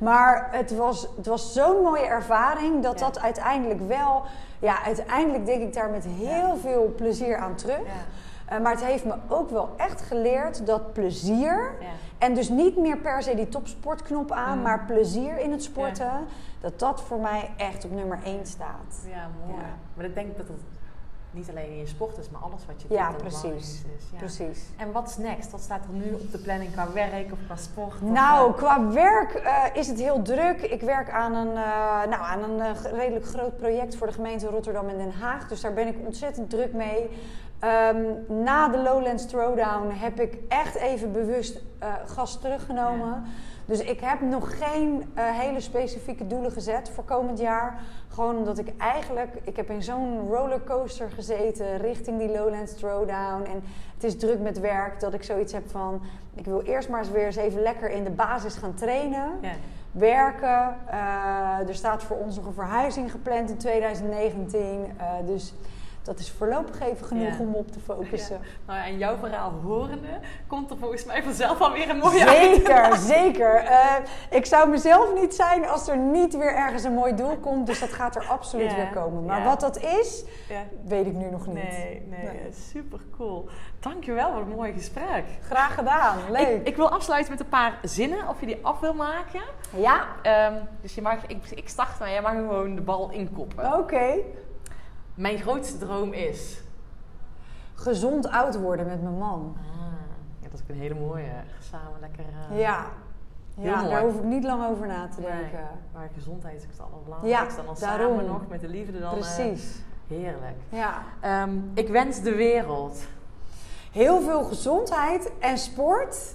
Maar het was, het was zo'n mooie ervaring dat Ja. dat uiteindelijk wel, ja, uiteindelijk denk ik daar met heel veel plezier aan terug. Ja. Eh, maar het heeft me ook wel echt geleerd dat plezier, Ja. En dus niet meer per se die topsportknop aan, Mm. maar plezier in het sporten, dat dat voor mij echt op nummer 1 staat. Ja, mooi. Ja. Maar ik denk dat het niet alleen in je sport is, maar alles wat je Ja, doet. dat precies. Is. Ja. Precies. En wat is next? Wat staat er nu op de planning qua werk of qua sport? Of, Nou, qua werk eh, is het heel druk. Ik werk aan een, eh, nou, aan een eh, redelijk groot project voor de gemeente Rotterdam en Den Haag. Dus daar ben ik ontzettend druk mee. Ehm, na de Lowlands Throwdown heb ik echt even bewust eh, gas teruggenomen. Dus ik heb nog geen eh, hele specifieke doelen gezet voor komend jaar. Gewoon omdat ik eigenlijk, ik heb in zo'n rollercoaster gezeten richting die Lowlands Throwdown. En het is druk met werk dat ik zoiets heb van, ik wil eerst maar eens weer eens even lekker in de basis gaan trainen. ja. Werken. Eh, er staat voor ons nog een verhuizing gepland in 2019. Eh, dus dat is voorlopig even genoeg Ja. om op te focussen. Nou ja, en jouw verhaal horende komt er volgens mij vanzelf alweer een mooie uit. Zeker, zeker. Eh, ik zou mezelf niet zijn als er niet weer ergens een mooi doel komt. Dus dat gaat er absoluut Ja, weer komen. Maar wat dat is, weet ik nu nog niet. Nee, nee, Nee. super cool. Dankjewel, wat een mooi gesprek. Graag gedaan. Leuk. Ik, ik wil afsluiten met een paar zinnen, of je die af wil maken. ja, Ehm, dus je mag, ik, ik start, maar jij mag gewoon de bal inkoppen. oké. Mijn grootste droom is. Gezond oud worden met mijn man. Ah, ja, dat is ook een hele mooie. Samen lekker. eh, Ja. Ja, daar hoef ik niet lang over na te nee, denken. maar gezondheid is het allerbelangrijkste. Ja, dan daarom. samen nog met de liefde dan. eh, Precies. heerlijk. Ja. Ehm, ik wens de wereld. Heel veel gezondheid en sport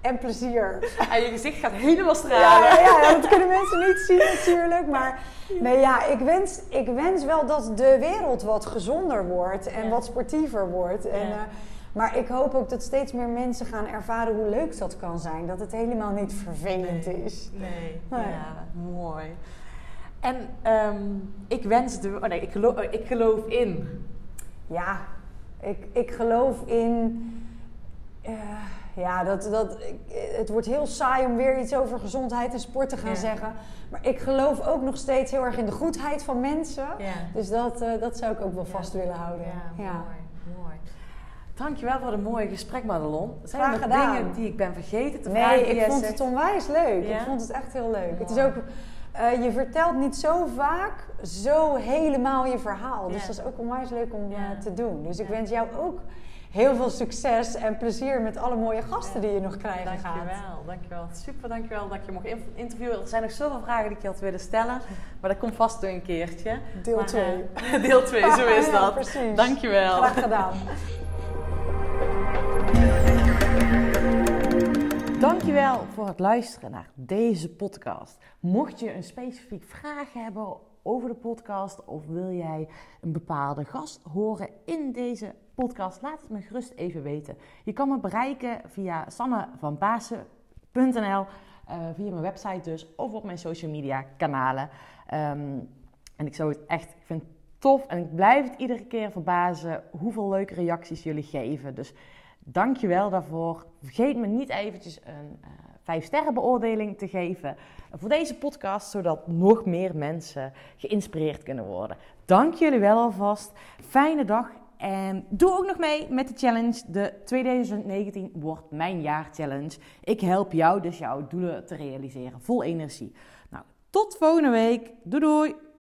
en plezier. En je gezicht gaat helemaal stralen. ja, ja, dat kunnen mensen niet zien natuurlijk. Maar nee, ja, ik, wens, ik wens wel dat de wereld wat gezonder wordt en Ja. wat sportiever wordt. En, Ja. eh, maar ik hoop ook dat steeds meer mensen gaan ervaren hoe leuk dat kan zijn. Dat het helemaal niet vervelend Nee. is. Nee, Nee. ja, mooi. En ehm, ik wens de... Oh nee, ik geloof, ik geloof in. Ja, ik, ik geloof in. eh, ja, dat, dat, het wordt heel saai om weer iets over gezondheid en sport te gaan Ja. zeggen. Maar ik geloof ook nog steeds heel erg in de goedheid van mensen. Ja. Dus dat, eh, dat zou ik ook wel Ja. vast willen houden. Ja, Ja. mooi, mooi. Dankjewel voor het mooie gesprek, Madelon. Zijn Graag er gedaan. dingen die ik ben vergeten te vragen? Nee, ik vond zegt? het onwijs leuk. Ja? Ik vond het echt heel leuk. Het is ook, eh, je vertelt niet zo vaak zo helemaal je verhaal. Dus Ja. dat is ook onwijs leuk om Ja. eh, te doen. Dus ik wens jou ook heel veel succes en plezier met alle mooie gasten die je nog krijgen gaat. Dankjewel, dankjewel. Super, dankjewel dat je mocht in- interviewen. Er zijn nog zoveel vragen die ik je had willen stellen. Maar dat komt vast weer een keertje. Deel Maar, 2. eh, deel 2, zo is Ja, dat. precies. Dankjewel. Graag gedaan. Dankjewel voor het luisteren naar deze podcast. Mocht je een specifiek vraag hebben over de podcast of wil jij een bepaalde gast horen in deze podcast, laat het me gerust even weten. Je kan me bereiken via sannevanbasen.nl, eh via mijn website dus, of op mijn social media kanalen. Ehm, en ik zou het echt, ik vind het tof en ik blijf het iedere keer verbazen hoeveel leuke reacties jullie geven. Dus Dank je wel daarvoor. Vergeet me niet eventjes een eh 5 sterren beoordeling te geven voor deze podcast, zodat nog meer mensen geïnspireerd kunnen worden. Dank jullie wel alvast. Fijne dag en doe ook nog mee met de challenge. De 2019 wordt mijn jaar challenge. Ik help jou dus jouw doelen te realiseren vol energie. Nou, tot volgende week. Doei doei!